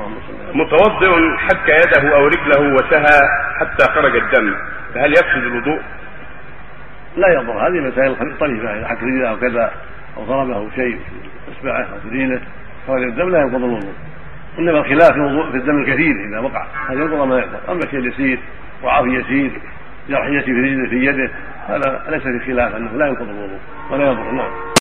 اللهم صل متوضئ حك يده أو رجله وسهى حتى خرج الدم فهل يفسد الوضوء؟ لا يضر هذه مسائل طريفه اذا حك رجله أو كذا أو ضربه شيء في إصبعه أو في دينه خرج الدم لا ينقض الوضوء. إنما الخلاف في الوضوء في الدم الكثير إذا وقع هل ينقض ما ينقض أما الشيء اليسير وعاف يسير جرح يسير في رجله في يده هذا ليس في خلاف أنه لا ينقض الوضوء ولا يضر نعم.